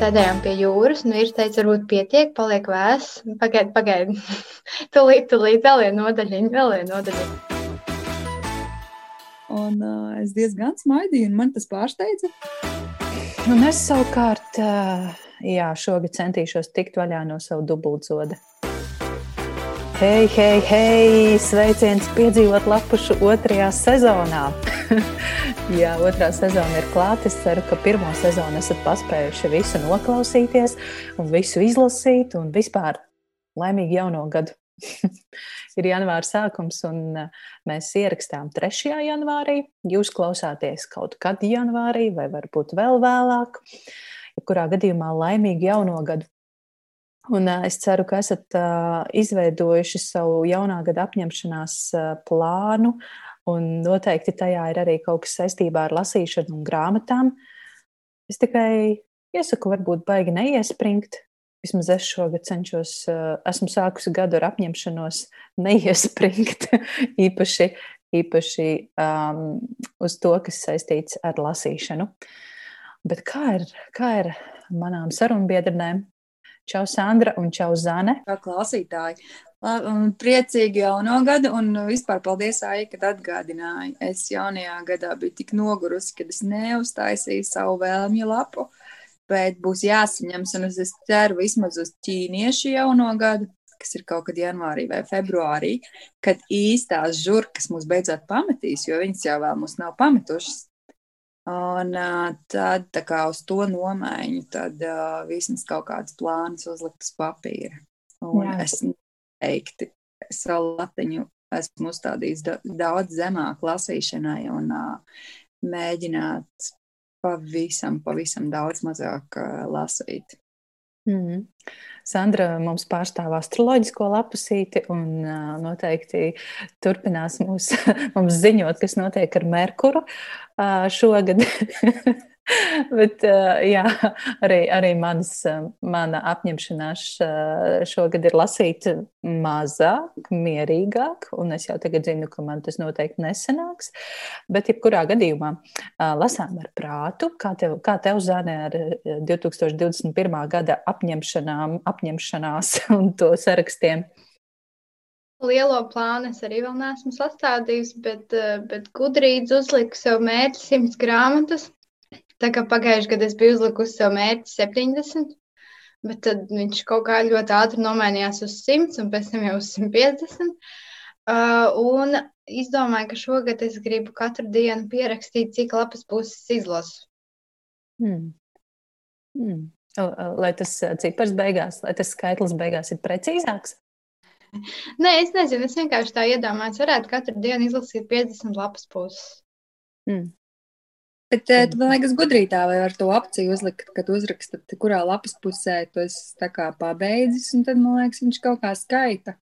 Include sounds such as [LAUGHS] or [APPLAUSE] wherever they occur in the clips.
sēdējām pie jūras, un vīrs teica, varbūt pietiek, paliek vēss. Pagaid, pagaid. [LAUGHS] tūlīt, tūlīt, vēl viena nodaļiņa, vēl viena nodaļiņa. Un uh, es diezgan smaidīju, un man tas pārsteidza. Un es savukārt, uh, jā, šogad centīšos tikt vaļā no savu dubultzoda. Hei, hei, hei! Sveiciens piedzīvot lapušu otrajā sezonā. [LAUGHS] Jā, otrā sezona ir klāta. Es ceru, ka pirmo sezonu esat paspējuši visu noklausīties un visu izlasīt un vispār laimīgu jauno gadu. [LAUGHS] ir janvāra sākums, un uh, mēs ierakstām 3. janvārī. Jūs klausāties kaut kad janvārī, vai varbūt vēl vēlāk. Jebkurā gadījumā laimīgu jauno gadu Un es ceru, ka esat izveidojuši savu jaunā gada apņemšanās plānu, un noteikti tajā ir arī kaut kas saistībā ar lasīšanu un grāmatām. Es tikai iesaku, varbūt baigi neiespringt. Vismaz es šogad cenšos, esmu sākusi gadu ar apņemšanos neiespringt [LAUGHS] īpaši, īpaši um, uz to, kas saistīts ar lasīšanu. Bet kā ir, kā ir manām sarunbiedrnēm? Čau, Sandra un Čau, Zane. Kā klausītāji. Priecīgi jauno gadu un vispār paldies, Ai, kad atgādināji. Es jaunajā gadā biju tik nogurusi, kad es neuztaisīju savu vēlmju lapu, bet būs jāsaņems un es ceru vismaz uz ķīniešu jauno gadu, kas ir kaut kad janvārī vai februārī, kad īstās žurkas mūs beidzot pametīs, jo viņas jau vēl mūs nav pametušas. Un tad tā kā uz to nomaiņu, tad uh, vismaz kaut kāds plāns uzlikt uz papīra. Un Jā. es teikti savu latiņu esmu uzstādījis daudz zemāk lasīšanai un uh, mēģināt pavisam, pavisam daudz mazāk uh, lasīt. Mm. Sandra mums pārstāv astroloģisko lapusīti un uh, noteikti turpinās mūs, [LAUGHS] mums ziņot, kas notiek ar Merkuru uh, šogad. [LAUGHS] Bet jā, arī, arī manas, mana apņemšanās šogad ir lasīt mazāk, mierīgāk, un es jau tagad zinu, ka man tas noteikti nesanāks. Bet, jebkurā gadījumā, lasām ar prātu, kā tev, kā tev zānē ar 2021. gada apņemšanām, apņemšanās [LAUGHS] un to sarakstiem. Lielo plānu es arī vēl neesmu sastādījusi, bet, bet gudrīdz uzliku sev mērķi simts grāmatas. Tā kā pagājušajā gadā es biju uzlikusi sev mērķi 70, bet tad viņš kaut kā ļoti ātri nomainījās uz 100 un pēc tam jau uz 150. Uh, un izdomāju, ka šogad es gribu katru dienu pierakstīt, cik lapas puses izlasu. Hmm. Hmm. Lai tas cipars beigās, lai tas skaitlis beigās ir precīzāks. Nē, es nezinu, es vienkārši tā iedomājos, varētu katru dienu izlasīt 50 lapas puses. Mm. Bet tu man liekas gudrītā, vai ar to opciju uzlikt, kad uzrakstat, kurā lapas pusē tu esi tā kā pabeidzis, un tad, man liekas, viņš kaut kā skaita.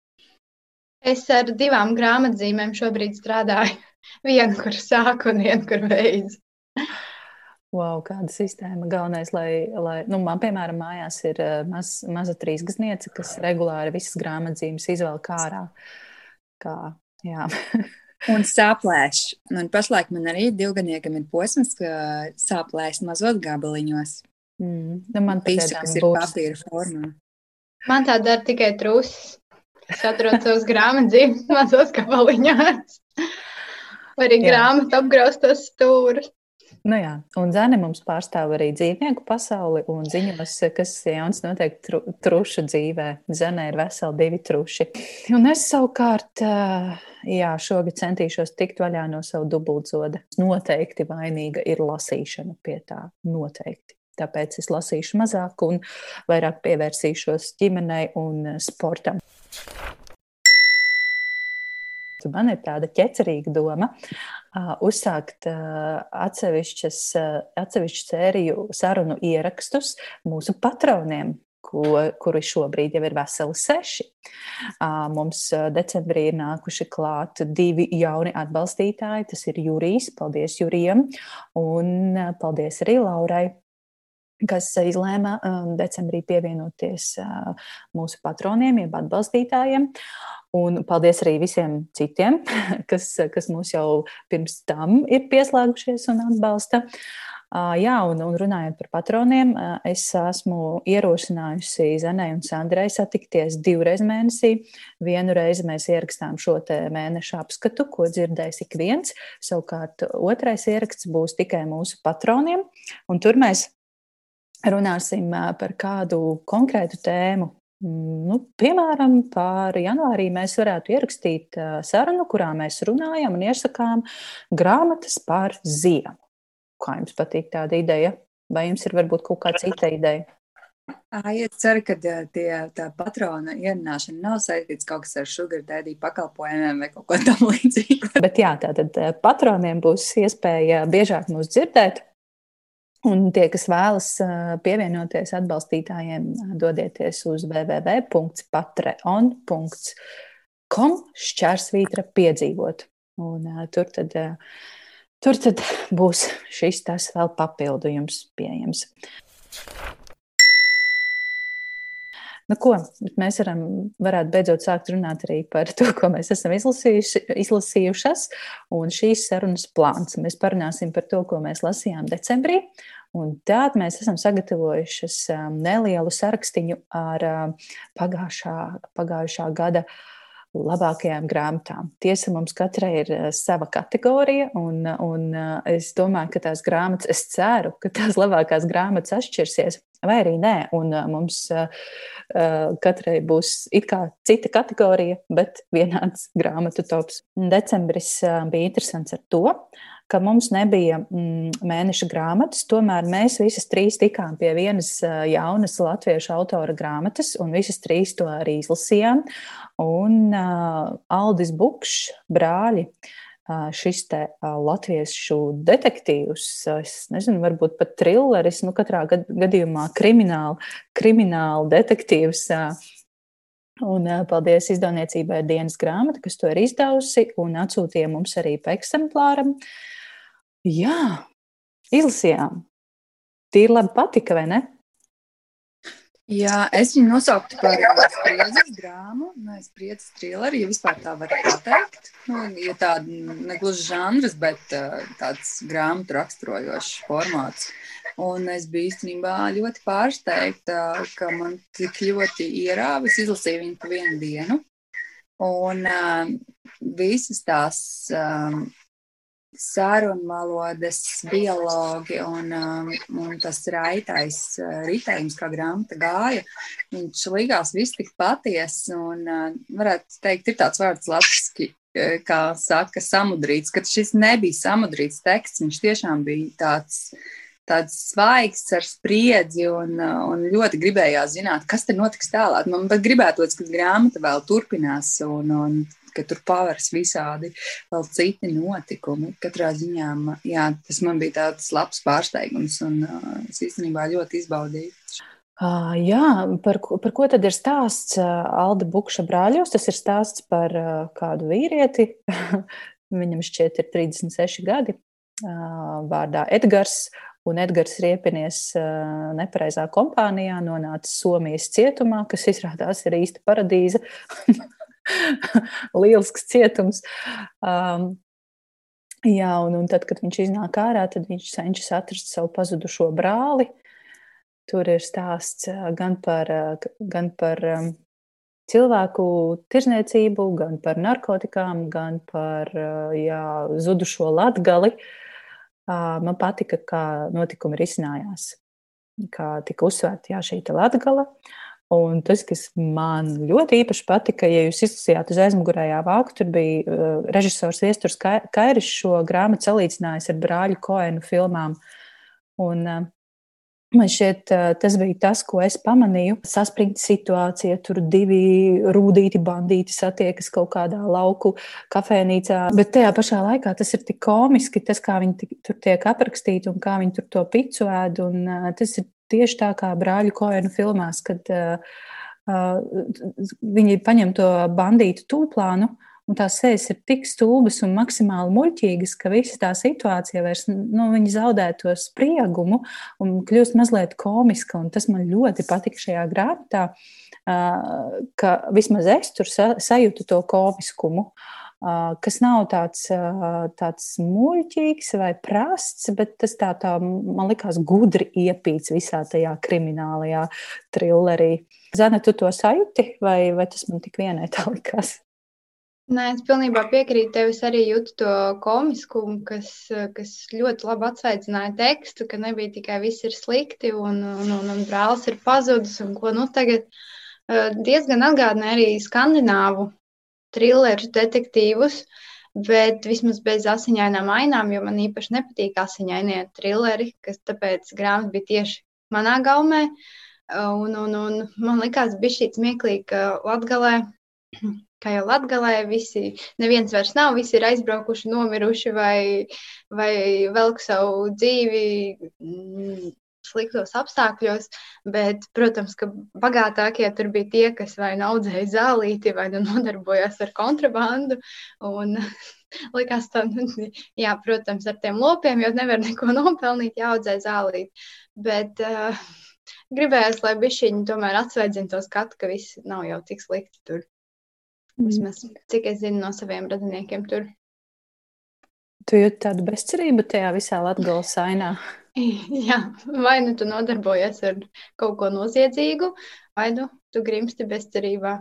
Es ar divām grāmatzīmēm šobrīd strādāju. [LAUGHS] Vienu, kur sāku, un vienu, kur beidzu. Wow, kāda sistēma. Galvenais, lai, lai nu, man, piemēram, mājās ir uh, maz, maza trīsgadniece, kas regulāri visas grāmatzīmes izvelk ārā. Kā, jā. [LAUGHS] Un sāplēš. Un pašlaik man arī divgadniekam ir posms, ka sāplēs mazos gabaliņos. Mm. Nu, man kas ir papīra formā. Man tā dara tikai trusis. Es atrodu savus grāmatzīmes [LAUGHS] mazos gabaliņos. Vai arī grāmatu apgraustos stūrus. Nu jā, un Zēne mums pārstāv arī dzīvnieku pasauli un ziņos, kas jauns notiek tru, trušu dzīvē. Zēne ir veseli divi truši. Un es savukārt, jā, šogad centīšos tikt vaļā no savu dubultzoda. Noteikti vainīga ir lasīšana pie tā, noteikti. Tāpēc es lasīšu mazāk un vairāk pievērsīšos ģimenei un sportam. Man ir tāda ķecerīga doma uzsākt atsevišķas, atsevišķu sēriju sarunu ierakstus mūsu patroniem, ko, kuri šobrīd jau ir veseli seši. Mums decembrī ir nākuši klāt divi jauni atbalstītāji. Tas ir Jurijs, paldies Jurijam, un paldies arī Laurai kas izlēma decembrī pievienoties mūsu patroniem, jeb atbalstītājiem. Un paldies arī visiem citiem, [LAUGHS] kas, kas mūs jau pirms tam ir pieslēgušies un atbalsta. Jā, un, un runājot par patroniem, es esmu ierosinājusi Zanai un Sandrai satikties divreiz mēnesī. Vienu reizi mēs ierakstām šo mēneša apskatu, ko dzirdēs ik viens. Savukārt otrais ieraksts būs tikai mūsu patroniem, un tur mēs runāsim par kādu konkrētu tēmu. Nu, piemēram, par janvārī mēs varētu ierakstīt sarunu, kurā mēs runājam un iesakām grāmatas par ziemu. Kā jums patīk tāda ideja? Vai jums ir varbūt kaut kāda cita ideja? Es ceru, ka tie, tā patrona ierunāšana nav saistīta kaut kas ar sugar daddy pakalpojumiem vai kaut ko tamlīdzīgu. Bet jā, tātad patroniem būs iespēja biežāk mūs dzirdēt. Un tie, kas vēlas pievienoties atbalstītājiem, dodieties uz www.patreon.com šķērsvītra piedzīvot. Un tur tad uh, Tur tad būs šis tas vēl papildījums pieejams. Nu, ko, mēs varam, varētu beidzot sākt runāt arī par to, ko mēs esam izlasījušas, un šīs sarunas plāns. Mēs parunāsim par to, ko mēs lasījām decembrī, tad mēs esam sagatavojušas um, nelielu sarakstiņu ar um, pagājušā, pagājušā gada uh, labākajām grāmatām. Tiesa, mums katrai ir eh, sava kategorija, un, un eh, es domāju, ka tās grāmatas, es ceru, ka tās labākās grāmatas atšķirsies, vai arī nē. Un eh, mums katrai būs it kā cita kategorija, bet vienāds grāmatu tops. Decembris bija interesants ar to, ka mums nebija mm, mēneša grāmatas, tomēr mēs visas trīs tikām pie vienas jaunas latviešu autora grāmatas, un visas trīs to arī izlasījām. Un uh, Aldis Bukšs, brāļi, uh, šis te uh, latviešu detektīvs, es nezinu, varbūt pat trilleris, nu katrā gad, gadījumā krimināla, krimināla detektīvs. Uh, Un paldies izdevniecībai Dienas grāmata, kas to ir izdevusi un atsūtīja mums arī pa eksemplāram. Jā, izlasījām. Tīri labi patika, vai ne? Jā, es viņu nosauktu par spriedzes drāmu, nevis spriedzes trileri, ja vispār tā var pateikt. Nu, ja tāda negluži žanrs, bet tāds grāmatu raksturojošs formāts. Un es biju īstenībā ļoti pārsteigta, ka man tik ļoti ierāvis, izlasīju viņu pa vienu dienu. Un uh, visas tās um, sarunvalodas biologi un, um, un tas raitais uh, ritējums, kā grāmata gāja, viņš likās viss tik paties un, uh, varētu teikt, ir tāds vārds latviski, uh, kā saka, samudrīts, ka šis nebija samudrīts teksts, viņš tiešām bija tāds, tāds svaigs ar spriedzi un, un ļoti gribējās zināt, kas te notiks tālāk. Man pat gribētos, ka grāmata vēl turpinās un, un ka tur pavērs visādi vēl citi notikumi. Katrā ziņā jā, tas man bija tāds labs pārsteigums, un uh, es īstenībā ļoti izbaudīju. Uh, jā, par, par ko tad ir stāsts Alda Bukša brāļos? Tas ir stāsts par uh, kādu vīrieti. [LAUGHS] Viņam šķiet ir 36 gadi, uh, vārdā Edgars. Un Edgars ir iepinies uh, nepareizā kompānijā, nonācis Somijas cietumā, kas izrādās ir īsta paradīze. [LAUGHS] [LAUGHS] lielisks cietums. Um, jā, un, un tad, kad viņš iznāk ārā, tad viņš cenšas atrast savu pazudušo brāli. Tur ir stāsts uh, gan par, uh, gan par um, cilvēku tirzniecību, gan par narkotikām, gan par uh, jā, zudušo latgali. Man patika, kā notikumi risinājās, kā tika uzsvērta šī latgala. Un tas, kas man ļoti īpaši patika, ja jūs izlasījāt uz aizmugurējā vāku, tur bija uh, režisors Viesturs Kairis šo grāmatu salīdzinājis ar brāļu Koenu filmām. Un, uh, Man šķiet, uh, tas bija tas, ko es pamanīju. Saspringta situācija, tur divi rūtīti bandīti satiekas kaut kādā lauku kafejnīcā. Bet tajā pašā laikā tas ir tik komiski, tas, kā viņi tur tiek aprakstīti un kā viņi tur to picu ēd. Un, uh, tas ir tieši tā kā brāļu Koenu filmās, kad uh, uh, viņi paņem to bandītu tūplānu. Un tās sejas ir tik stulbas un maksimāli muļķīgas, ka visa tā situācija vairs nu, zaudē to spriegumu un kļūst mazliet komiska. Tas man ļoti patika šajā grāmatā, uh, ka vismaz es tur sajūtu to komiskumu. Kas nav tāds, tāds muļķīgs vai prasts, bet tas tā, tā man likās gudri iepīts visā tajā kriminālajā trillerī. Zana, tu to sajūti, vai, vai tas man tik vienai tā likās? Nē, es pilnībā piekrītu tev. Es arī jūtu to komiskumu, kas, kas ļoti labi atsveicināja tekstu, ka nebija tikai viss ir slikti un, un, un, un brālis ir pazudis. Un, ko, nu, tagad uh, diezgan atgādināja arī skandināvu trilleru detektīvus, bet vismaz bez asiņainām ainām, jo man īpaši nepatīk asiņainie trilleri, kas tāpēc grāmata bija tieši manā gaumē. Un, un, un man likās, bija šī smieklīgi, ka Latgalē [CLEARS THROAT] kā jau Latvijā, visi, neviens vairs nav, visi ir aizbraukuši, nomiruši vai, vai velk savu dzīvi sliktos apstākļos. Bet, protams, ka bagātākie tur bija tie, kas vai nu audzēja zālīti, vai nu nodarbojās ar kontrabandu. Un, [LAUGHS] likās, tā, nu, jā, protams, ar tiem lopiem jau nevar neko [LAUGHS] nopelnīt, jāaudzē zālīti. Bet, uh, Gribējās, lai bišķiņi tomēr atsveidzina to skatu, ka viss nav jau tik slikti tur. Vismaz, cik es zinu no saviem radiniekiem tur. Tu jūti tādu bezcerību tajā visā Latvijas ainā. [LAUGHS] Jā, vai nu tu nodarbojies ar kaut ko noziedzīgu, vai nu tu grimsti bezcerībā.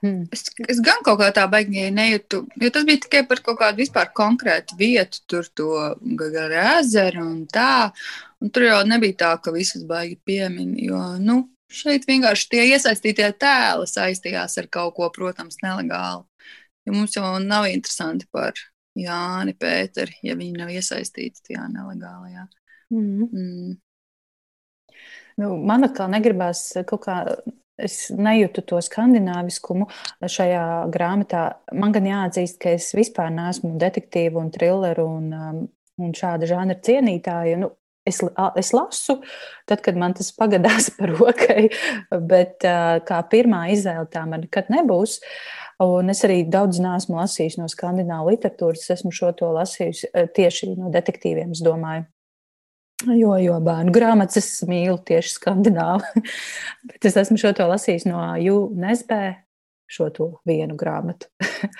Hmm. Es, es gan kaut kā tā baigi nejūtu, jo tas bija tikai par kaut kādu vispār konkrētu vietu, tur to gar ezeru un tā. Un tur jau nebija tā, ka visas baigi piemin, jo, nu, Šeit vienkārši tie iesaistītie tēli saistījās ar kaut ko, protams, nelegāli. Jo mums jau nav interesanti par Jāni Pēteri, ja viņi nav iesaistīti tajā nelegālajā. Mm. Mm. Nu, man atkal negribās kaut kā es nejūtu to skandināviskumu šajā grāmatā. Man gan jāatzīst, ka es vispār neesmu detektīvu un trilleru un, um, un šāda žanra cienītāja. Nu, Es, es lasu, tad, kad man tas pagadās par rokai, [LAUGHS] bet kā pirmā izvēle tā man nekad nebūs. Un es arī daudz neesmu lasījis no skandināvu literatūras. Es esmu šo to lasījis tieši no detektīviem, es domāju. Jo, jo bērnu grāmatas es mīlu tieši skandināvu. [LAUGHS] Bet es esmu šo to lasījis no UNSB, šo to vienu grāmatu. [LAUGHS]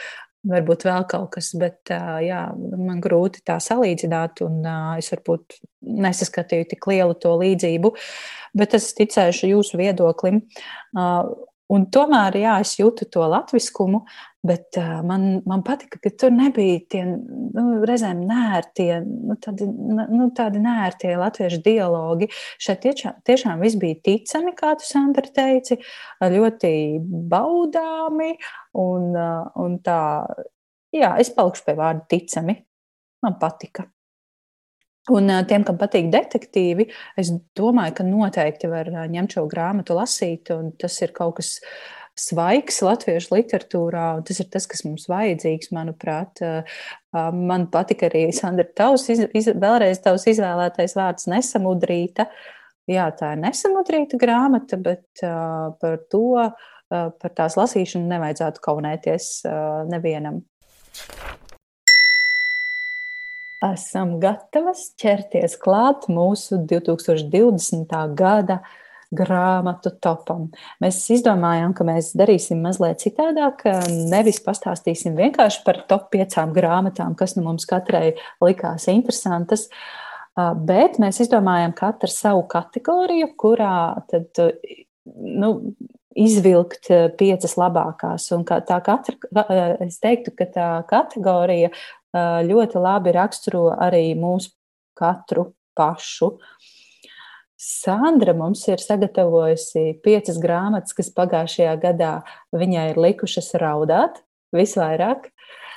varbūt vēl kaut kas, bet jā, man grūti tā salīdzināt, un es varbūt nesaskatīju tik lielu to līdzību, bet es ticēšu jūsu viedoklim. Un tomēr, jā, es jūtu to latviskumu, bet uh, man, man patika, ka tur nebija tie nu, reizēm nērtie, nu, tādi, nu, tādi nērtie latviešu dialogi. Šeit tiešām, tiešām viss bija ticami, kā tu, Sandra, teici, ļoti baudāmi un, uh, un tā, jā, es palikšu pie vārda ticami. Man patika. Un tiem, kam patīk detektīvi, es domāju, ka noteikti var ņemt šo grāmatu, lasīt. Tas ir kaut kas svaigs latviešu literatūrā, un tas ir tas, kas mums vajadzīgs, manuprāt. Man patika arī Sandra Tavs, iz, iz, vēlreiz tavs izvēlētais vārds nesamudrīta. Jā, tā ir nesamudrīta grāmata, bet uh, par to, uh, par tās lasīšanu nevajadzētu kaunēties uh, nevienam esam gatavas ķerties klāt mūsu 2020. gada grāmatu topam. Mēs izdomājām, ka mēs darīsim mazliet citādāk. Nevis pastāstīsim vienkārši par top piecām grāmatām, kas nu mums katrai likās interesantas. Bet mēs izdomājām katru savu kategoriju, kurā tad, nu, izvilkt piecas labākās. Un tā katra, es teiktu, ka tā kategorija ļoti labi raksturo arī mūsu katru pašu. Sandra mums ir sagatavojusi piecas grāmatas, kas pagājušajā gadā viņai ir likušas raudāt visvairāk.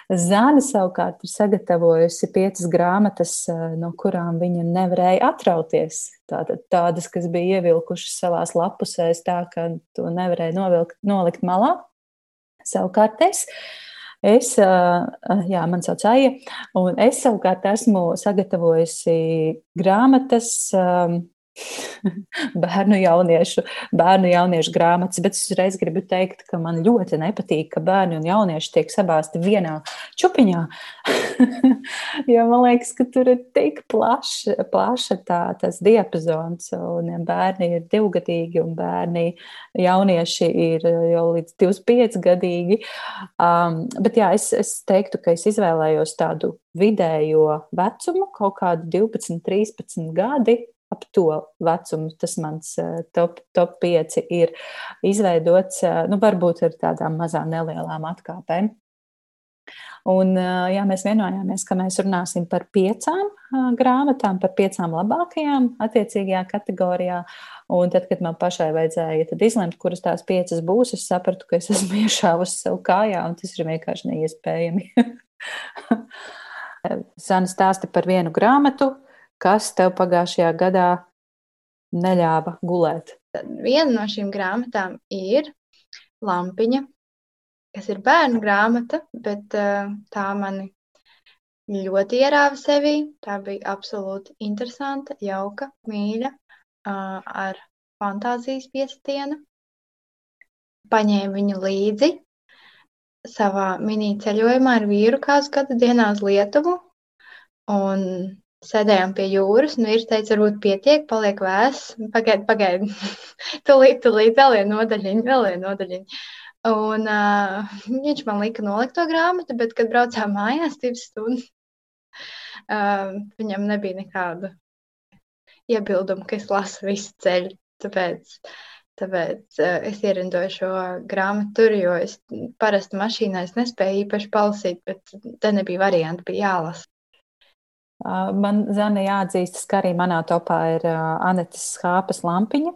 Zāne savukārt ir sagatavojusi piecas grāmatas, no kurām viņa nevarēja atrauties. Tātad tādas, kas bija ievilkušas savās lapusēs, tā ka to nevarēja novilkt, nolikt malā. Savukārt es Es, jā, man sauc Aija, un es savukārt esmu sagatavojusi grāmatas [LAUGHS] bērnu jauniešu, bērnu jauniešu grāmatas, bet es uzreiz gribu teikt, ka man ļoti nepatīk, ka bērni un jaunieši tiek sabāzti vienā čupiņā. [LAUGHS] jo man liekas, ka tur ir tik plaša, plaša tā, tas diapazons, un bērni ir divgadīgi, un bērni jaunieši ir jau līdz 25 gadīgi. Um, bet jā, es, es teiktu, ka es izvēlējos tādu vidējo vecumu, kaut kādu 12, 13 gadi, ap to vecumu tas mans eh, top, top 5 ir izveidots, eh, nu, varbūt ar tādām mazām nelielām atkāpēm. Un, eh, jā, mēs vienojāmies, ka mēs runāsim par piecām grāmatām, par piecām labākajām attiecīgajā kategorijā. Un tad, kad man pašai vajadzēja izlemt, kuras tās piecas būs, es sapratu, ka es esmu [LAUGHS] iešāvusi sev kājā, un tas ir vienkārši neiespējami. [LAUGHS] Zana stāsta par vienu grāmatu, kas tev pagājušajā gadā neļāva gulēt? Viena no šīm grāmatām ir Lampiņa, kas ir bērnu grāmata, bet uh, tā mani ļoti ierāva sevī. Tā bija absolūti interesanta, jauka, mīļa, uh, ar fantāzijas piestienu. Paņēmu viņu līdzi savā mini ceļojumā ar vīru kādu gadu dienā uz Lietuvu. Un sēdējām pie jūras, un vīrs teica, varbūt pietiek, paliek vēss. Pagaidi, pagaidi. [LAUGHS] tūlīt, tūlīt, vēl viena nodaļiņa, vēl viena nodaļiņa. Un uh, viņš man lika nolikt to grāmatu, bet, kad braucām mājās divas stundas, uh, viņam nebija nekādu iebildumu, ka es lasu visu ceļu. Tāpēc, tāpēc uh, es ierindoju šo grāmatu tur, jo es parasti mašīnā es nespēju īpaši palasīt, bet te nebija varianti, bija jālasa. Man zina jāatzīstas, ka arī manā topā ir Anetes Skāpes lampiņa.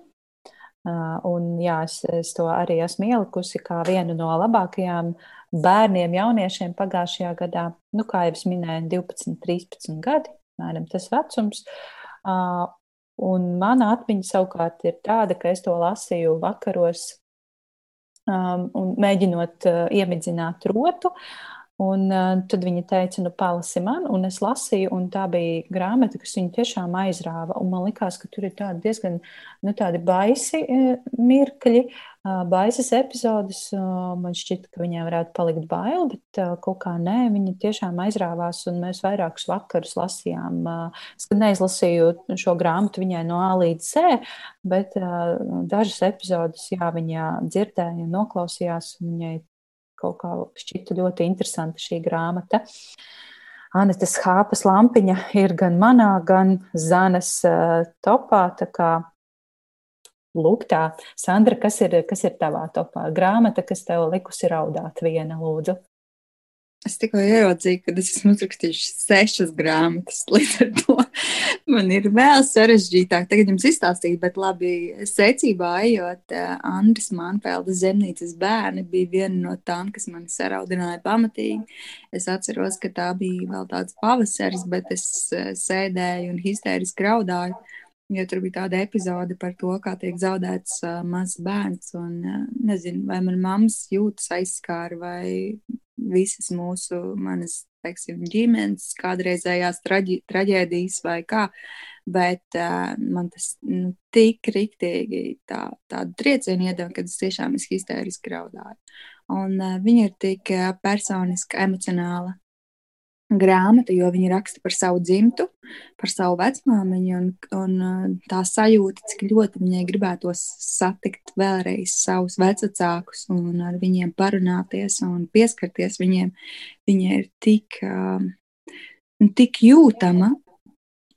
Un, jā, es, es to arī esmu ielikusi kā vienu no labākajām bērniem, jauniešiem pagājušajā gadā. Nu, kā jau es minēju, 12, 13 gadi, mēram tas vecums. Un mana atmiņa savukārt ir tāda, ka es to lasīju vakaros un mēģinot iemidzināt rotu. Un uh, tad viņa teica, nu, palasi man, un es lasīju, un tā bija grāmata, kas viņu tiešām aizrāva. Un man likās, ka tur ir tādi diezgan nu, tādi baisi uh, mirkļi, uh, baisas epizodes. Uh, man šķita, ka viņai varētu palikt bail, bet uh, kaut kā nē, viņa tiešām aizrāvās, un mēs vairākus vakarus lasījām. Uh, es neizlasīju šo grāmatu viņai no A līdz C, bet uh, dažas epizodes, jā, viņa dzirdēja, noklausījās, un viņai kaut kā šķita ļoti interesanta šī grāmata. Anetes Hāpas lampiņa ir gan manā, gan Zanes uh, topā. Tā kā lūk, tā, Sandra, kas ir, kas ir tavā topā? Grāmata, kas tev likusi raudāt viena, lūdzu. Es tikko ieraudzīju, ka es esmu uzrakstījis sešas grāmatas. [LAUGHS] Līdz ar to man ir vēl sarežģītāk. Tagad jums izstāstīt, bet labi, secībā ejot, eh, Andris Manfeldes zemnīcas bērni bija viena no tām, kas mani saraudināja pamatīgi. Es atceros, ka tā bija vēl tāds pavasaris, bet es eh, sēdēju un histēriski raudāju. Jo tur bija tāda epizode par to, kā tiek zaudēts uh, mazs bērns. Un, uh, nezinu, vai manā mammas jūtas aizskāra, vai visas mūsu manas, teiksim, ģimenes kādreizējās traģi, traģēdijas vai kā, bet uh, man tas nu, tik riktīgi tā, tādu triecienu iedeva, kad es tiešām es histēriski raudāju. Un uh, viņa ir tik uh, personiska, emocionāla grāmata, jo viņa raksta par savu dzimtu, par savu vecmāmiņu, un, un tā sajūta, cik ļoti viņai gribētos satikt vēlreiz savus vecākus un ar viņiem parunāties un pieskarties viņiem, viņa ir tik, tik jūtama,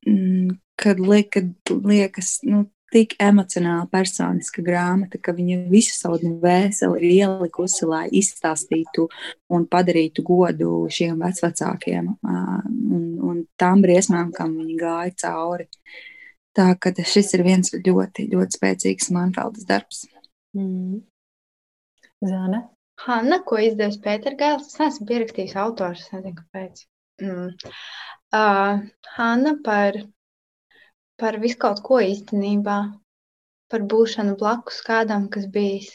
mm, kad, liek, liekas, nu, tik emocionāli personiska grāmata, ka viņa visu savu dvēseli ir ielikusi, lai izstāstītu un padarītu godu šiem vecākiem un, un tām briesmām, kam viņi gāja cauri. Tā ka šis ir viens ļoti, ļoti spēcīgs Manfeldes darbs. Mm. Zana? Hanna, ko izdevusi Pēters Gēls, es neesmu pierakstījis autors, nezinu, kāpēc. Mm. Uh, Hanna par par visu kaut ko īstenībā, par būšanu blakus kādam, kas bijis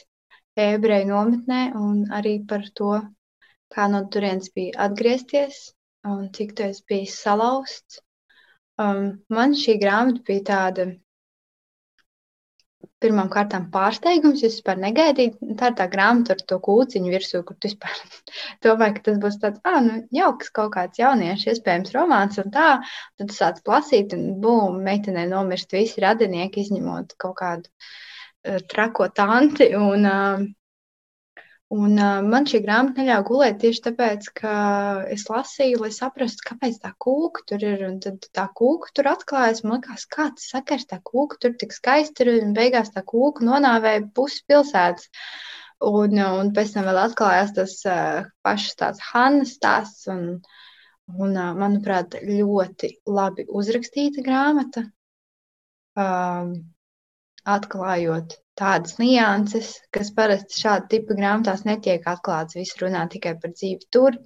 ebreju nometnē, un arī par to, kā no turienes bija atgriezties un cik tu esi bijis salauzts. Um, man šī grāmata bija tāda pirmām kārtām pārsteigums. Jūs vispār negaidījāt, tā ir tā grāmata ar to kūciņu virsū, kur tu vispār [LAUGHS] domāji, ka tas būs tāds, ah, nu, jauks kaut kāds jauniešu, iespējams, romāns un tā. Tad tu sāc lasīt, un bum, meitenē nomirst visi radinieki, izņemot kaut kādu uh, trako tanti. Un, uh, Un, uh, man šī grāmata neļāva gulēt tieši tāpēc, ka es lasīju, lai saprastu, kāpēc tā kūka tur ir. Un tad tā kūka tur atklājas. Man liekas, kāds sakars tā kūka tur tik skaisti ir. Un beigās tā kūka nonāvēja pusi pilsētas. Un, un pēc tam vēl atklājās tas uh, pašs tāds Hannas stāsts. Un, un, uh, manuprāt, ļoti labi uzrakstīta grāmata. Um, atklājot tādas nianses, kas parasti šāda tipa grāmatās netiek atklāts. Viss runā tikai par dzīvi tur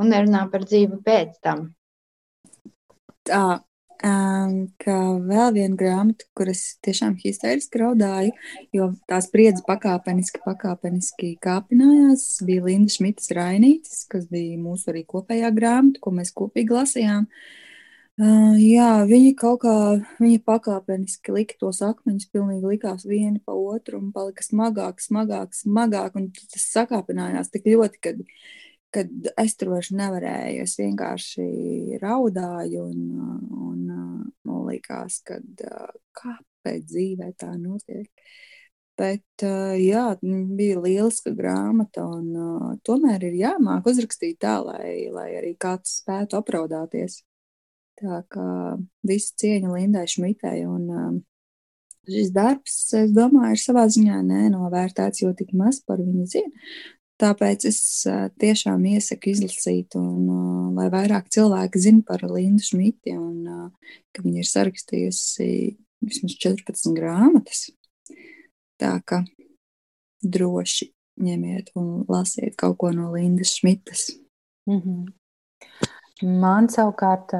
un nerunā par dzīvi pēc tam. Tā, um, ka vēl viena grāmata, kuras tiešām histēriski raudāju, jo tās spriedzes pakāpeniski, pakāpeniski kāpinājās, bija Linda Šmitas Rainītis, kas bija mūsu arī kopējā grāmata, ko mēs kopīgi lasījām. Uh, Uh, jā, viņi kaut kā, viņi pakāpeniski lika tos akmeņus, pilnīgi likās vieni pa otru un palika smagāk, smagāk, smagāk, tas sakāpinājās tik ļoti, kad, kad es tur vairs nevarēju, es vienkārši raudāju un, un man likās, ka kāpēc dzīvē tā notiek. Bet, jā, bija lieliska grāmata, un tomēr ir jāmāk uzrakstīt tā, lai, lai arī kāds spētu apraudāties. Tā kā visu cieņu Lindai Šmitei. Un, um, šis darbs, es domāju, ir savā ziņā nenovērtēts, jo tik maz par viņu zina. Tāpēc es uh, tiešām iesaku izlasīt, un uh, lai vairāk cilvēki zina par Lindu Šmiti, un uh, ka viņa ir sarakstījusi vismaz 14 grāmatas. Tā kā droši ņemiet un lasiet kaut ko no Lindas Šmitas. Mm -hmm. Man savukārt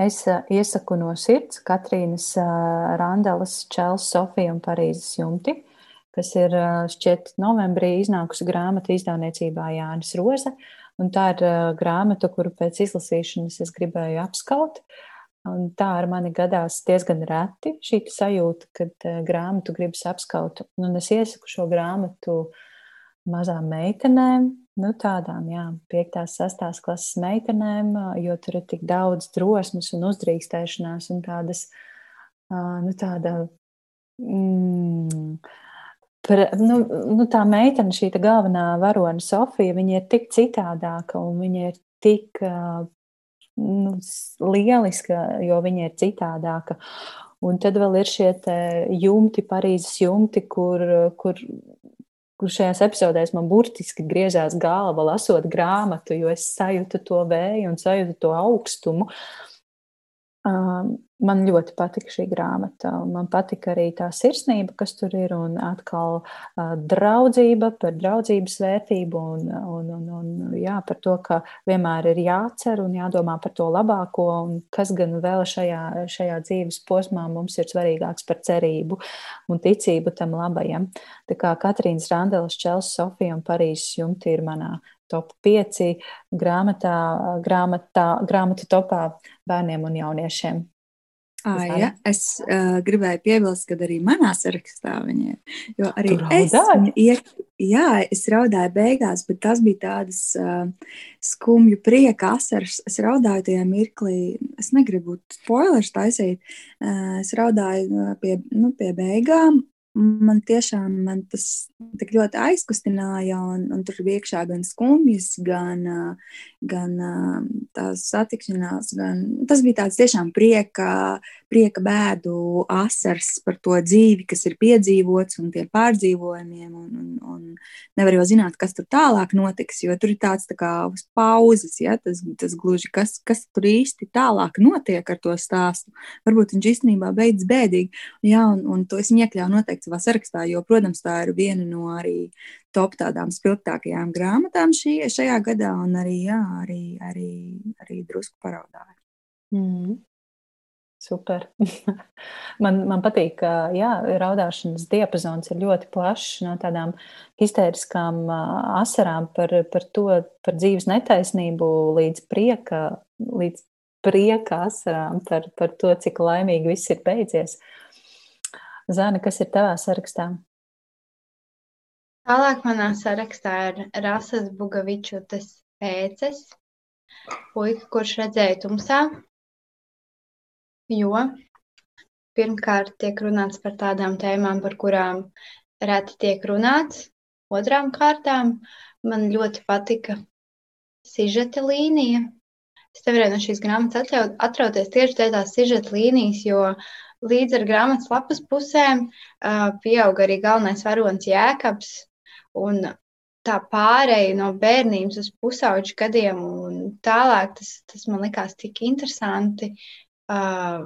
es iesaku no sirds Katrīnas Randelas, Čels, Sofija un Parīzes jumti, kas ir šķiet novembrī iznākusi grāmata izdevniecībā Jānis Roze. Un tā ir grāmata, kuru pēc izlasīšanas es gribēju apskaut. Un tā ar mani gadās diezgan reti šī sajūta, kad grāmatu gribas apskaut. Un es iesaku šo grāmatu mazām meitenēm, Nu, tādām, jā, 5. un 6. klases meitenēm, jo tur ir tik daudz drosmes un uzdrīkstēšanās un tādas, nu, tāda, mm, par, nu, nu, tā meitene, šī galvenā varone Sofija, viņa ir tik citādāka un viņa ir tik nu, lieliska, jo viņa ir citādāka. Un tad vēl ir šie jumti, Parīzes jumti, kur, kur kur šajās epizodēs man burtiski griežās galva, lasot grāmatu, jo es sajūtu to vēju un sajūtu to augstumu. Um, man ļoti patika šī grāmata. Man patika arī tā sirsnība, kas tur ir, un atkal draudzība par draudzības vērtību, un, un, un, un jā, par to, ka vienmēr ir jācer un jādomā par to labāko, un kas gan vēl šajā, šajā dzīves posmā mums ir svarīgāks par cerību un ticību tam labajam. Tā kā Katrīnas Randelas, Čels, Sofija un Parīzes jumti ir manā top 5 grāmatā, grāmatā, grāmatu topā bērniem un jauniešiem. À, ja, es uh, gribēju piebilst, ka arī manā sarakstā viņa ir. Jo arī es, iek, jā, es raudāju beigās, bet tas bija tādas uh, skumju prieka asaras. Es raudāju tajā mirklī, es negribu spoilers taisīt. Uh, es raudāju pie, nu, pie beigām, man tiešām man tas tik ļoti aizkustināja, un, un tur bija iekšā gan skumjas, gan, gan tās satikšanās, gan tas bija tāds tiešām prieka, prieka bēdu asars par to dzīvi, kas ir piedzīvots un tiem pārdzīvojumiem, un, un, un nevar jau zināt, kas tur tālāk notiks, jo tur ir tāds tā kā pauzes, ja, tas, tas gluži, kas, kas tur īsti tālāk notiek ar to stāstu. Varbūt viņš īstenībā beidzas bēdīgi, jā, un, un to es iekļauju noteikti savā sarakstā, jo, protams, tā ir viena no arī top tādām spilgtākajām grāmatām šī, šajā gadā, un arī, jā, arī, arī, arī drusku paraudāju. Mm. Super. [LAUGHS] man, man patīk, ka jā, raudāšanas diapazons ir ļoti plašs no tādām histēriskām asarām par, par to, par dzīves netaisnību līdz prieka, līdz prieka asarām par, par to, cik laimīgi viss ir beidzies. Zana, kas ir tavā sarakstā? Tālāk manā sarakstā ir Rasas Bugavičutes pēces, puika, kurš redzēja tumsā, jo pirmkārt tiek runāts par tādām tēmām, par kurām reti tiek runāts. Otrām kārtām man ļoti patika sižeta līnija. Es nevarēju no šīs grāmatas atrauties tieši dēļ tās sižeta līnijas, jo līdz ar grāmatas lapas pusēm uh, pieauga arī galvenais varonis Jēkabs. Un tā pārēja no bērnības uz pusauģu gadiem un tālāk, tas, tas man likās tik interesanti uh,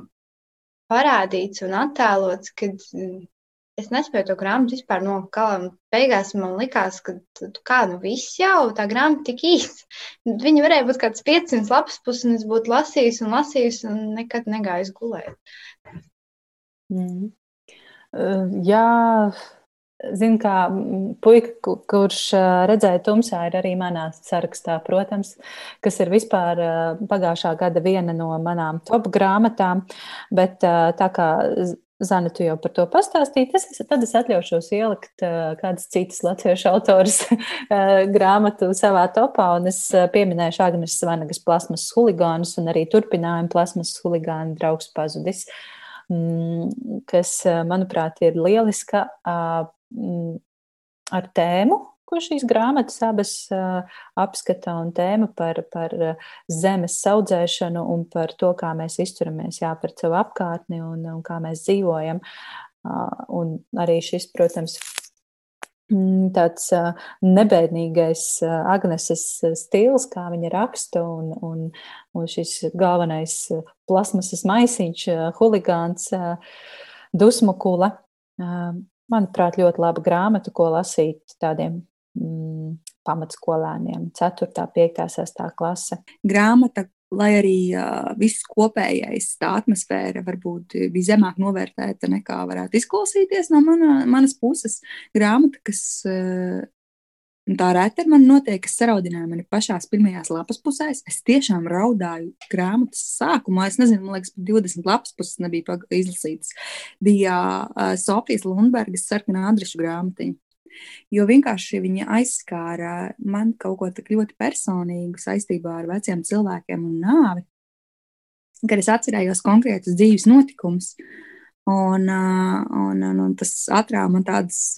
parādīts un attēlots, kad es nespēju to grāmatu vispār nokalēt. Beigās man likās, ka kā nu viss jau tā grāmata tik īsa. Viņa varēja būt kāds 500 lapas puses, un es būtu lasījis un lasījis un nekad negājis gulēt. Mm. Uh, jā, Zinu, kā puika, kurš redzēja tumsā, ir arī manā sarakstā, protams, kas ir vispār pagājušā gada viena no manām top grāmatām. Bet tā kā Zana, tu jau par to pastāstīji, tas, tad es atļaušos ielikt kādas citas latviešu autoras grāmatu savā topā, un es pieminēšu Agnes Vanagas plasmas huligānus un arī turpinājumu plasmas huligānu draugs pazudis, kas, manuprāt, ir lieliska Mm, ar tēmu, ko šīs grāmatas abas apskata, un tēma par, par zemes audzēšanu un par to, kā mēs izturamies jā, par savu apkārtni un, un kā mēs dzīvojam. Un arī šis, protams, mm, tāds nebēdīgais Agneses stils, kā viņa raksta, un, un, un šis galvenais plasmasas maisiņš, huligāns, dusmu kula manuprāt, ļoti laba grāmata, ko lasīt tādiem mm, pamatskolēniem, 4, 5, 6 klase. Grāmata, lai arī uh, viss kopējais, tā atmosfēra varbūt bija zemāk novērtēta nekā varētu izklausīties no mana, manas puses. Grāmata, kas uh, Un tā reti ar mani notiek, kas saraudināja mani pašās pirmajās lapas pusēs. Es tiešām raudāju grāmatas sākumā. Es nezinu, man liekas, pat 20 lapas puses nebija izlasītas. Bija uh, Sofijas Lundbergas sarkanā adrešu grāmatiņa. Jo vienkārši viņa aizskāra man kaut ko tik ļoti personīgu saistībā ar veciem cilvēkiem un nāvi, kad es atcerējos konkrētus dzīves notikumus. Un, un, un, un tas atrāva man tādas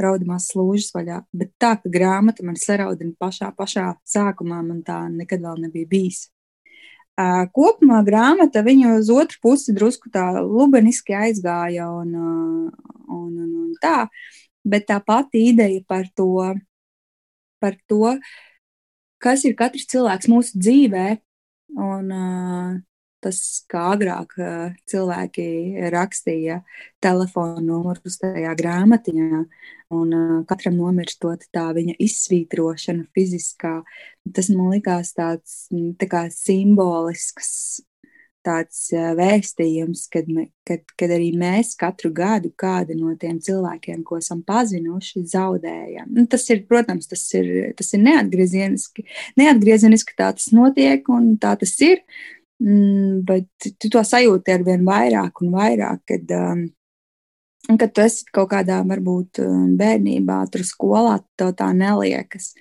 raudamās slūžas vaļā. Bet tā, ka grāmata man saraudina pašā, pašā sākumā, man tā nekad vēl nebija bijis. Uh, kopumā grāmata viņu uz otru pusi drusku tā lubeniski aizgāja un, uh, un, un, un tā, bet tā pati ideja par to, par to, kas ir katrs cilvēks mūsu dzīvē, un uh, tas, kā agrāk cilvēki rakstīja telefonu numurus tajā grāmatiņā, un katram nomirstot tā viņa izsvītrošana fiziskā, tas man likās tāds tā kā simbolisks tāds vēstījums, kad, kad, kad arī mēs katru gadu kādu no tiem cilvēkiem, ko esam pazinuši, zaudējam. Nu, tas ir, protams, tas ir, tas ir neatgriezeniski. Neatgriezeniski tā tas notiek un tā tas ir. Mm, bet tu to sajūti ar vien vairāk un vairāk, kad, um, kad tu esi kaut kādā, varbūt, um, bērnībā, tur skolā, tev tā neliekas.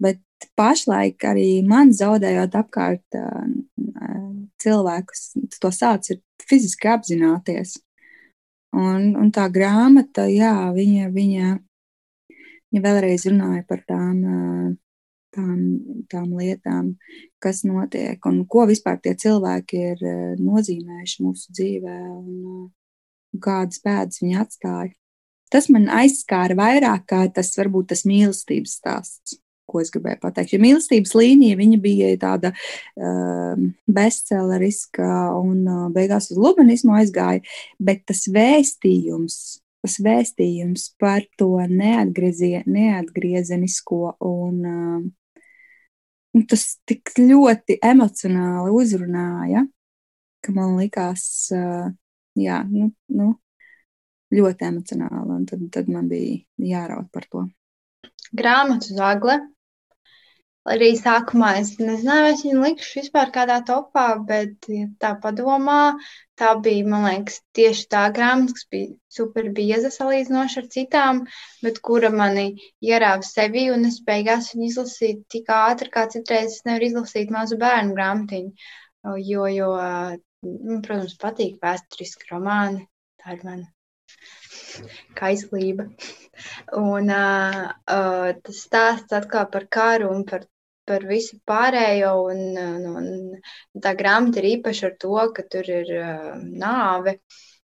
Bet pašlaik arī man zaudējot apkārt uh, cilvēkus, to sāc fiziski apzināties. Un, un tā grāmata, jā, viņa, viņa, viņa vēlreiz runāja par tām uh, tām, tām lietām, kas notiek un ko vispār tie cilvēki ir eh, nozīmējuši mūsu dzīvē un, un eh, kādas pēdas viņi atstāja. Tas man aizskāra vairāk kā tas varbūt tas mīlestības stāsts. Ko es gribēju pateikt? Jo mīlestības līnija bija tāda uh, bestseleriska un uh, beigās uz lubenismu aizgāja, bet tas vēstījums, tas vēstījums par to neatgriezenisko un uh, Un tas tik ļoti emocionāli uzrunāja, ka man likās, jā, nu, nu, ļoti emocionāli. Un tad, tad man bija jāraud par to. Grāmatu zagle. Arī sākumā es nezināju, vai es viņu likšu vispār kādā topā, bet, ja tā padomā, tā bija, man liekas, tieši tā grāmata, kas bija super bieza salīdzinoši ar citām, bet kura mani ierāva sevi, un es beigās viņu izlasīju tik ātri, kā citreiz es nevaru izlasīt mazu bērnu grāmatiņu, jo, jo, nu, protams, patīk vēsturiski romāni, tā ir mana kaislība. Un uh, tas stāsts atkal par karu un par par visu pārējo. Un, un, un tā grāmata ir īpaša ar to, ka tur ir uh, nāve.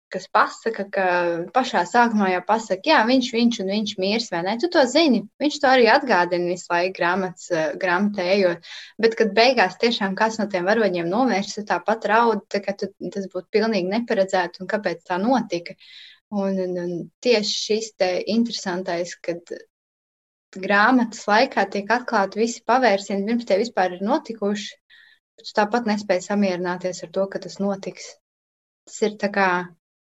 Kas pasaka, ka pašā sākumā jau pasaka, jā, viņš, viņš un viņš mirs, vai ne? Tu to zini. Viņš to arī atgādina visu laiku grāmatas, grāmatā ejot. Bet, kad beigās tiešām kāds no tiem varoņiem novēršas, tāpat raud, tā ka tu, tas būtu pilnīgi neparedzēti un kāpēc tā notika. Un, un, un tieši šis te interesantais, kad grāmatas laikā tiek atklāti visi pavērsieni, pirms tie vispār ir notikuši. Bet tāpat nespēja samierināties ar to, ka tas notiks. Tas ir kā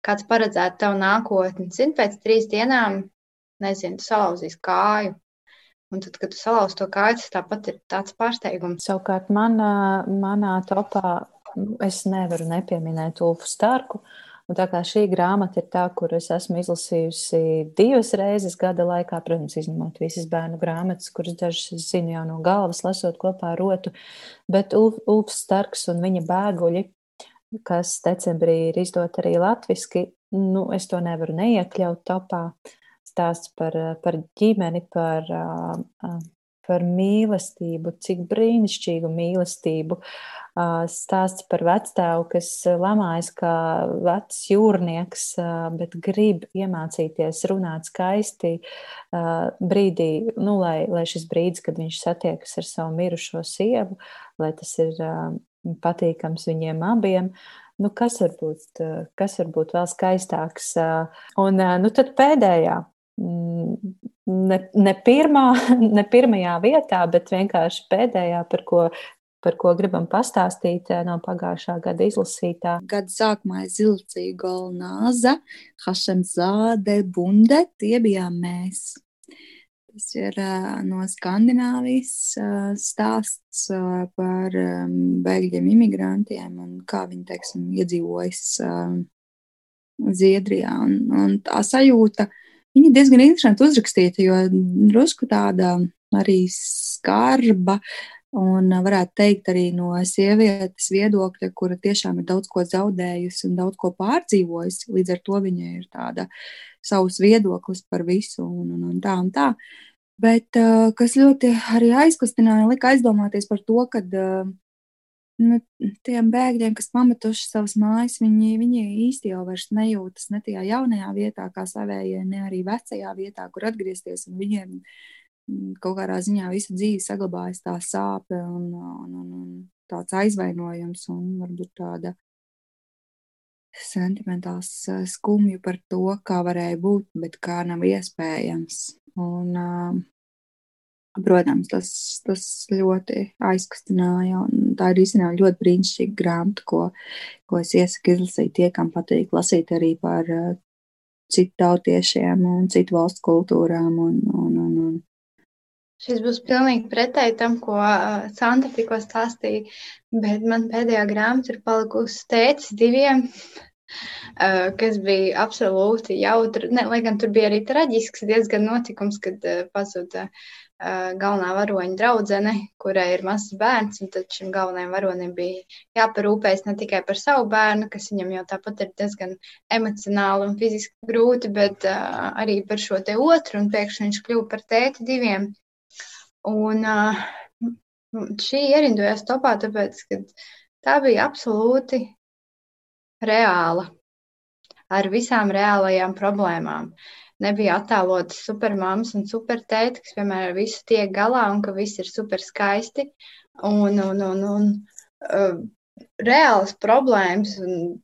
kāds paredzētu tavu nākotni. Zini, pēc trīs dienām, nezinu, tu salauzīs kāju. Un tad, kad tu salauz to kāju, tas tāpat ir tāds pārsteigums. Savukārt manā, manā topā nu, es nevaru nepieminēt Ulfu Starku. Uh, Un tā kā šī grāmata ir tā, kur es esmu izlasījusi divas reizes gada laikā, protams, izņemot visas bērnu grāmatas, kuras dažas zinu jau no galvas, lasot kopā ar rotu, bet Ulfs Starks un viņa bēguļi, kas decembrī ir izdot arī latviski, nu, es to nevaru neiekļaut topā. Stāsts par, par ģimeni, par, par mīlestību, cik brīnišķīgu mīlestību. Stāsts par vecstāvu, kas lamājas kā vecs jūrnieks, bet grib iemācīties runāt skaisti brīdī, nu, lai, lai šis brīdis, kad viņš satiekas ar savu mirušo sievu, lai tas ir patīkams viņiem abiem. Nu, kas, var būt, kas var būt vēl skaistāks? Un nu, tad pēdējā, ne, ne, pirmā, [LAUGHS] ne pirmajā vietā, bet vienkārši pēdējā, par ko par ko gribam pastāstīt eh, no pagājušā gada izlasītā. Gada sākumā izlasīju Golnāza, Hašemzāde, Bunde, tie bijām mēs. Tas ir uh, no Skandināvijas uh, stāsts par um, bēgļiem, imigrantiem un kā viņi, teiksim, iedzīvojas Zviedrijā. Un, un tā sajūta, viņa diezgan interesanti uzrakstīta, jo drusku tāda arī skarba, Un varētu teikt arī no sievietes viedokļa, kura tiešām ir daudz ko zaudējusi un daudz ko pārdzīvojusi. Līdz ar to viņai ir tāda savs viedoklis par visu un, un, un tā un tā. Bet kas ļoti arī aizkustināja, lika aizdomāties par to, ka nu, tiem bēgļiem, kas pametuši savas mājas, viņi, viņi īsti jau vairs nejūtas ne tajā jaunajā vietā, kā savējie, ne arī vecajā vietā, kur atgriezties. Viņiem Mm, kaut kādā ziņā visu dzīvi saglabājas tā sāpe un, un, un, un tāds aizvainojums un varbūt tāda sentimentāls eh, skumju par to, kā varēja būt, bet kā nav iespējams. Un, uh, protams, tas, tas ļoti aizkustināja. Tā ir īstenībā ļoti brīnišķīga grāmata, ko, ko es iesaku izlasīt tie, kam patīk lasīt arī par uh, citu tautiešiem un citu valstu kultūrām un, un, un, un Šis būs pilnīgi pretēji tam, ko uh, Santa tikko stāstīja, bet man pēdējā grāmata ir palikusi tēcis diviem, uh, [LAUGHS] kas bija absolūti jautri. Ne, lai gan tur bija arī traģisks diezgan notikums, kad uh, pazuda uh, galvenā varoņa draudzene, kurai ir mazs bērns, un tad šim galvenajam varonim bija jāparūpējas ne tikai par savu bērnu, kas viņam jau tāpat ir diezgan emocionāli un fiziski grūti, bet uh, arī par šo te otru, un pēkšņi viņš kļuva par tēti diviem. Un uh, šī ierindojās topā, tāpēc, ka tā bija absolūti reāla, ar visām reālajām problēmām. Nebija attēlotas supermāmas un supertēti, kas vienmēr ar visu tiek galā un ka viss ir super skaisti. Un, un, un, un uh, reālas problēmas un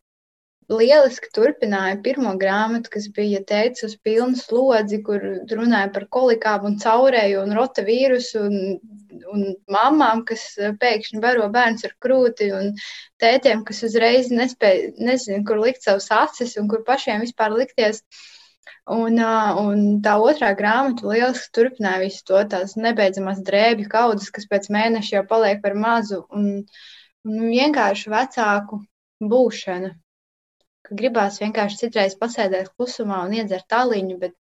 lieliski turpināja pirmo grāmatu, kas bija teicis uz pilnu slodzi, kur runāja par kolikām un caurēju un rota vīrusu un, un mamām, kas pēkšņi baro bērns ar krūti un tētiem, kas uzreiz nespēja, nezinu, kur likt savus acis un kur pašiem vispār likties. Un, un tā otrā grāmata lieliski turpināja visu to tās nebeidzamās drēbju kaudzes, kas pēc mēneša jau paliek par mazu, un, un vienkārši vecāku būšana. Ka gribās vienkārši citreiz pasēdēt klusumā un iedzert tāliņu, bet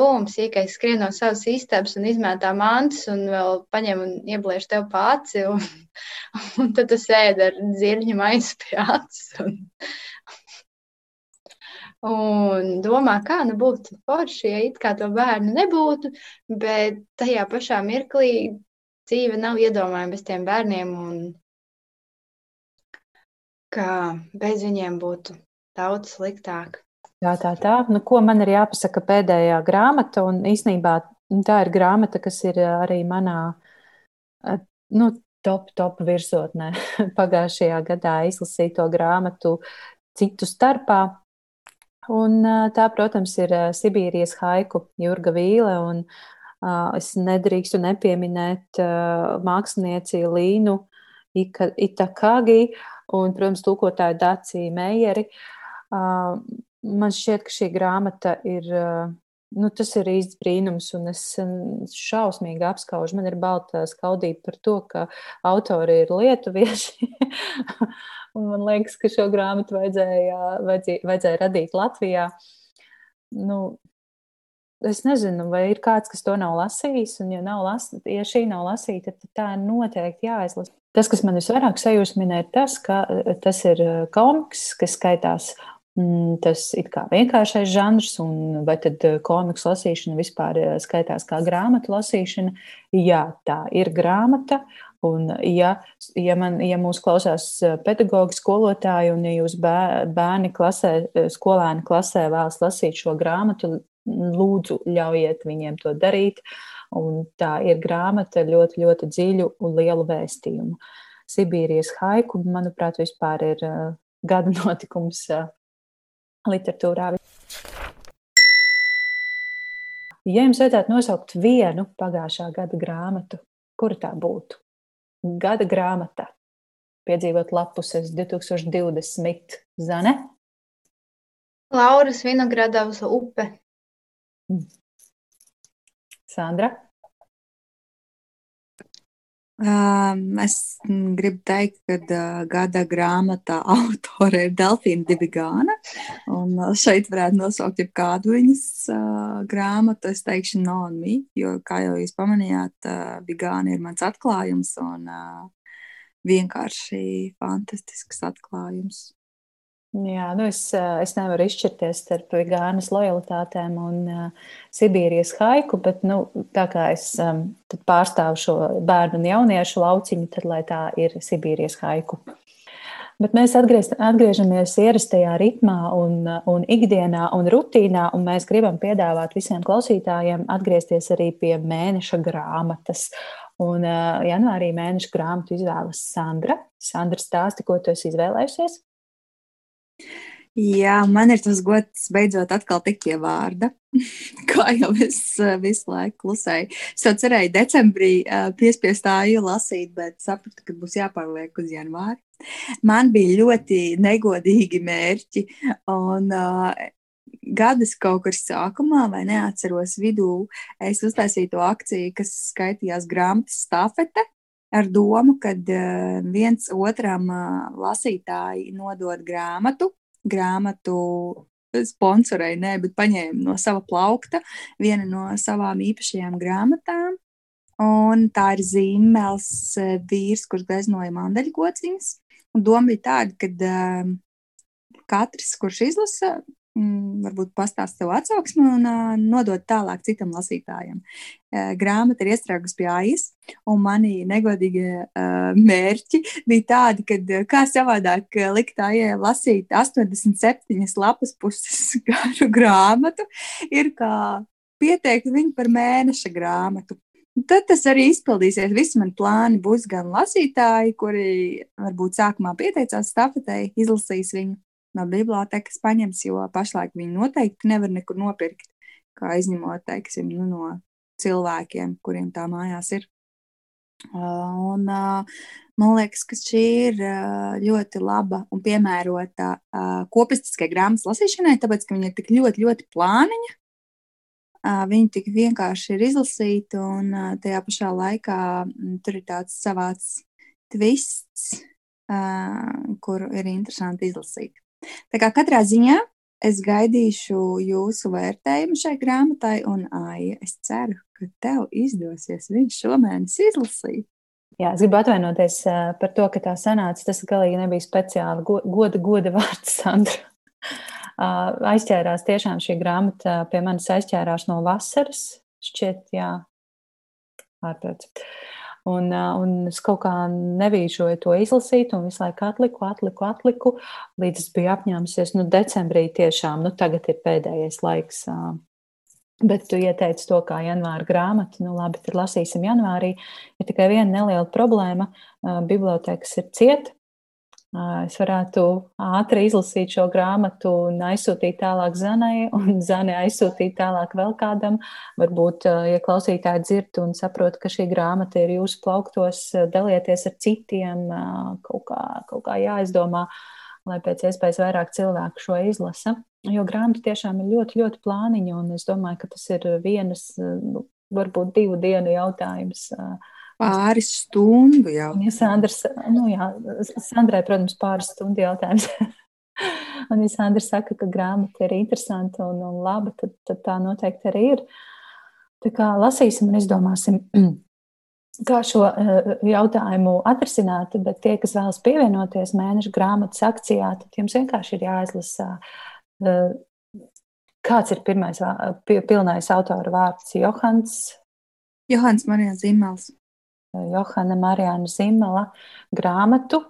bums, iekais skrien no savas istabas un izmētā mantas un vēl paņem un iebliež tev pāci, un, [LAUGHS] un tad tu sēdi ar zirņu maisu pie acis. Un, un domā, kā nu būtu forši, ja it kā to bērnu nebūtu, bet tajā pašā mirklī dzīve nav iedomājama bez tiem bērniem, un ka bez viņiem būtu daudz sliktāk. Jā, tā tā. Nu, ko man ir jāpasaka pēdējā grāmata, un īsnībā tā ir grāmata, kas ir arī manā nu, top, top virsotnē. [LAUGHS] Pagājušajā gadā izlasīto grāmatu citu starpā. Un, tā, protams, ir Sibīrijas haiku Jurga Vīle. Un, es nedrīkstu nepieminēt mākslinieci Līnu Itakagi un, protams, tūkotāju Dāciju Meijeri. Man šķiet, ka šī grāmata ir. Nu, tas ir īsts brīnums, un es šausmīgi apskaužu. Man ir balta skaudība par to, ka autori ir lietuvieši. [LAUGHS] Un man liekas, ka šo grāmatu vajadzēja, vajadzēja, vajadzēja radīt Latvijā. Nu, es nezinu, vai ir kāds, kas to nav lasījis. Un, ja, nav las, ja šī nav lasīta, tad tā ir noteikti jāizlasa. Tas, kas man visvairāk sajūsmina, ir tas, ka eh, tas ir eh, komiks, kas skaitās. Mm, tas ir kā vienkāršais žanrs, un vai tad eh, komiks lasīšana vispār skaitās kā grāmatu lasīšana? Jā, tā ir grāmata, Un, ja, ja, man, ja mūs klausās eh, pedagoģi, skolotāji, un ja jūs bērni klasē, eh, skolēni klasē vēlas lasīt šo grāmatu, lūdzu, ļaujiet viņiem to darīt. Un tā ir grāmata ļoti, ļoti dziļu un lielu vēstījumu. Sibīrijas haiku, manuprāt, vispār ir uh, gada [LAUGHS] notikums uh, literatūrā. Ja jums vajadzētu nosaukt vienu pagājušā gada grāmatu, kura tā būtu? Gada grāmata. Piedzīvot lapuses 2020. Zane? Lauras Vinogradavas upe. Mm. Sandra? Um, es gribu teikt, ka uh, gada grāmatā [LAUGHS] autore ir Delfīna uh, šeit varētu nosaukt jebkādu viņas uh, grāmatu. Es teikšu, no me, jo, kā jau jūs pamanījāt, uh, Vigāna ir mans atklājums un uh, vienkārši fantastisks atklājums. Jā, nu es, es nevaru izšķirties starp Gānas lojalitātēm un uh, Sibīrijas haiku, bet nu, tā kā es um, pārstāvu šo bērnu un jauniešu lauciņu, tad lai tā ir Sibīrijas haiku. Bet mēs atgriež, atgriežamies ierastajā ritmā un, un ikdienā un rutīnā, un mēs gribam piedāvāt visiem klausītājiem atgriezties arī pie mēneša grāmatas. Un uh, janvārī mēneša grāmatu izvēlas Sandra. Sandra stāsti, ko tu esi izvēlējusies? Jā, man ir tas gods beidzot atkal tikt pie vārda. [LAUGHS] Kā jau es eh, visu laiku klusēju. Es jau cerēju decembrī uh, piespiest tāju lasīt, bet sapratu, ka būs jāpārliek uz janvāri. Man bija ļoti negodīgi mērķi, un uh, gadas kaut kur sākumā, vai neatceros vidū, es uztaisīju to akciju, kas skaitījās grāmatas stafete ar domu, ka uh, viens otram uh, lasītāji nodod grāmatu, grāmatu sponsorēja, nē, bet paņēma no sava plaukta vienu no savām īpašajām grāmatām. Un tā ir zīmēls uh, vīrs, kurš gleznoja mandaļkociņas. Un doma bija tāda, ka katrs, kurš izlasa, varbūt pastāst savu atsauksmi un uh, nodot tālāk citam lasītājam. Uh, grāmata ir iestrēgusi pie AIS, un mani negodīgie uh, mērķi bija tādi, ka kā savādāk likt AIE lasīt 87 lapas puses [LAUGHS] garu grāmatu, ir kā pieteikt viņu par mēneša grāmatu. Tad tas arī izpildīsies. Visi mani plāni būs gan lasītāji, kuri varbūt sākumā pieteicās stafetei, izlasīs viņu, no bibliotekas paņems, jo pašlaik viņi noteikti nevar nekur nopirkt, kā izņemot, teiksim, nu, no cilvēkiem, kuriem tā mājās ir. Un, man liekas, ka šī ir ļoti laba un piemērota kopistiskai grāmatas lasīšanai, tāpēc, ka viņa ir tik ļoti, ļoti plāniņa, Viņi tik vienkārši ir izlasīti, un tajā pašā laikā tur ir tāds savāds twists, kuru ir interesanti izlasīt. Tā kā katrā ziņā es gaidīšu jūsu vērtējumu šai grāmatai, un Aija, es ceru, ka tev izdosies viņu šomēnes izlasīt. Jā, es gribu atvainoties par to, ka tā sanāca. Tas galīgi nebija speciāli goda, goda vārds, Sandra. Aizķērās tiešām šī grāmata pie manis aizķērās no vasaras. Šķiet, jā, ārprāts. Un, un es kaut kā nevīžoju to izlasīt, un visu laiku atliku, atliku, atliku, līdz es biju apņēmusies, nu, decembrī tiešām, nu, tagad ir pēdējais laiks Bet tu ieteici to kā janvāra grāmatu. Nu, labi, tad lasīsim janvārī. Ir tikai viena neliela problēma. Bibliotēkas ir cieta. Es varētu ātri izlasīt šo grāmatu un aizsūtīt tālāk Zanai, [LAUGHS] un Zane aizsūtīt tālāk vēl kādam. Varbūt, ja klausītāji dzird un saprot, ka šī grāmata ir jūsu plauktos, dalieties ar citiem, kaut kā, kaut kā jāizdomā, lai pēc iespējas vairāk cilvēku šo izlasa. Jo grāmata tiešām ir ļoti, ļoti plāniņa, un es domāju, ka tas ir vienas, nu, varbūt divu dienu jautājums. Pāris stundu jau. Ja Sandrs, nu jā, Sandrai, protams, pāris stundu jautājums. [LAUGHS] un, ja Sandrs saka, ka grāmata ir interesanta un, un laba, tad, tad tā noteikti arī ir. Tā kā lasīsim un izdomāsim, [CLEARS THROAT] kā šo jautājumu atrisināt, bet tie, kas vēlas pievienoties mēneša grāmatas akcijā, tad jums vienkārši ir jāizlasa Kāds ir pirmais pilnais autora vārds? Johans. Johans Marija Zimels. Johana Marijāna Zimela grāmatu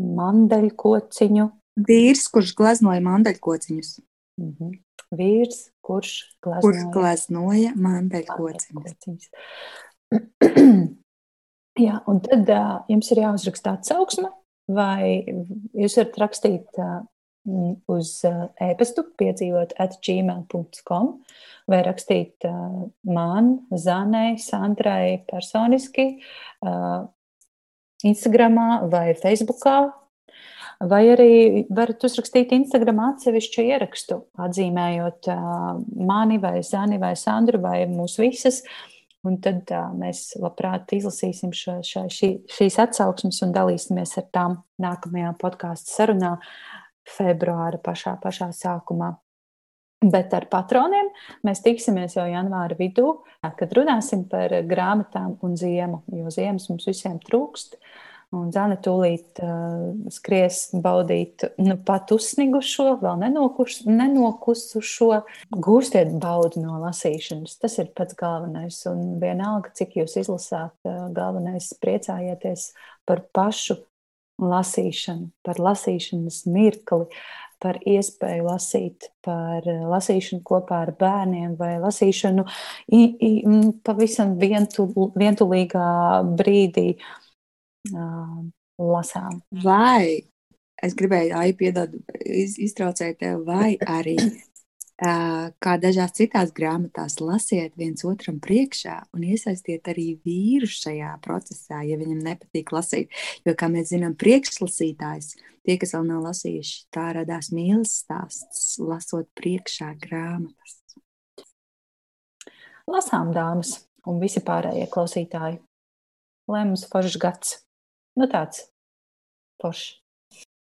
Mandeļkociņu. Vīrs, kurš gleznoja mandeļkociņus. Mm -hmm. Vīrs, kurš gleznoja, kurš gleznoja mandeļkociņus. [CLEARS THROAT] Jā, un tad uh, jums ir jāuzraksta atsauksme, vai jūs varat rakstīt uh, uz uh, e-pastu piedzīvot at gmail.com vai rakstīt uh, man, Zanai, Sandrai personiski uh, Instagramā vai Facebookā. Vai arī varat uzrakstīt Instagram atsevišķu ierakstu, atzīmējot mani vai Zani vai Sandru vai mūs visas. Un tad mēs labprāt izlasīsim šo, šo, šī, šīs atsauksmes un dalīsimies ar tām nākamajā podkāstu sarunā. Uh, februāra pašā, pašā sākumā. Bet ar patroniem mēs tiksimies jau janvāra vidū, kad runāsim par grāmatām un ziemu, jo ziemas mums visiem trūkst. Un Zana tūlīt uh, skries baudīt nu, pat uzsnigušo, vēl nenokus, nenokusušo. Gūstiet baudu no lasīšanas. Tas ir pats galvenais. Un vienalga, cik jūs izlasāt, uh, galvenais priecājieties par pašu lasīšanu, par lasīšanas mirkli, par iespēju lasīt, par eh, lasīšanu kopā ar bērniem vai lasīšanu i, i, pavisam vientul, vientulīgā brīdī uh, lasām. Vai es gribēju, ai, piedod, iz, iztraucēt tev, vai arī kā dažās citās grāmatās, lasiet viens otram priekšā un iesaistiet arī vīru šajā procesā, ja viņam nepatīk lasīt. Jo, kā mēs zinām, priekšlasītājs, tie, kas vēl nav lasījuši, tā radās mīlestības stāsts, lasot priekšā grāmatas. Lasām dāmas un visi pārējie klausītāji. Lai mums foršs gads, nu tāds foršs.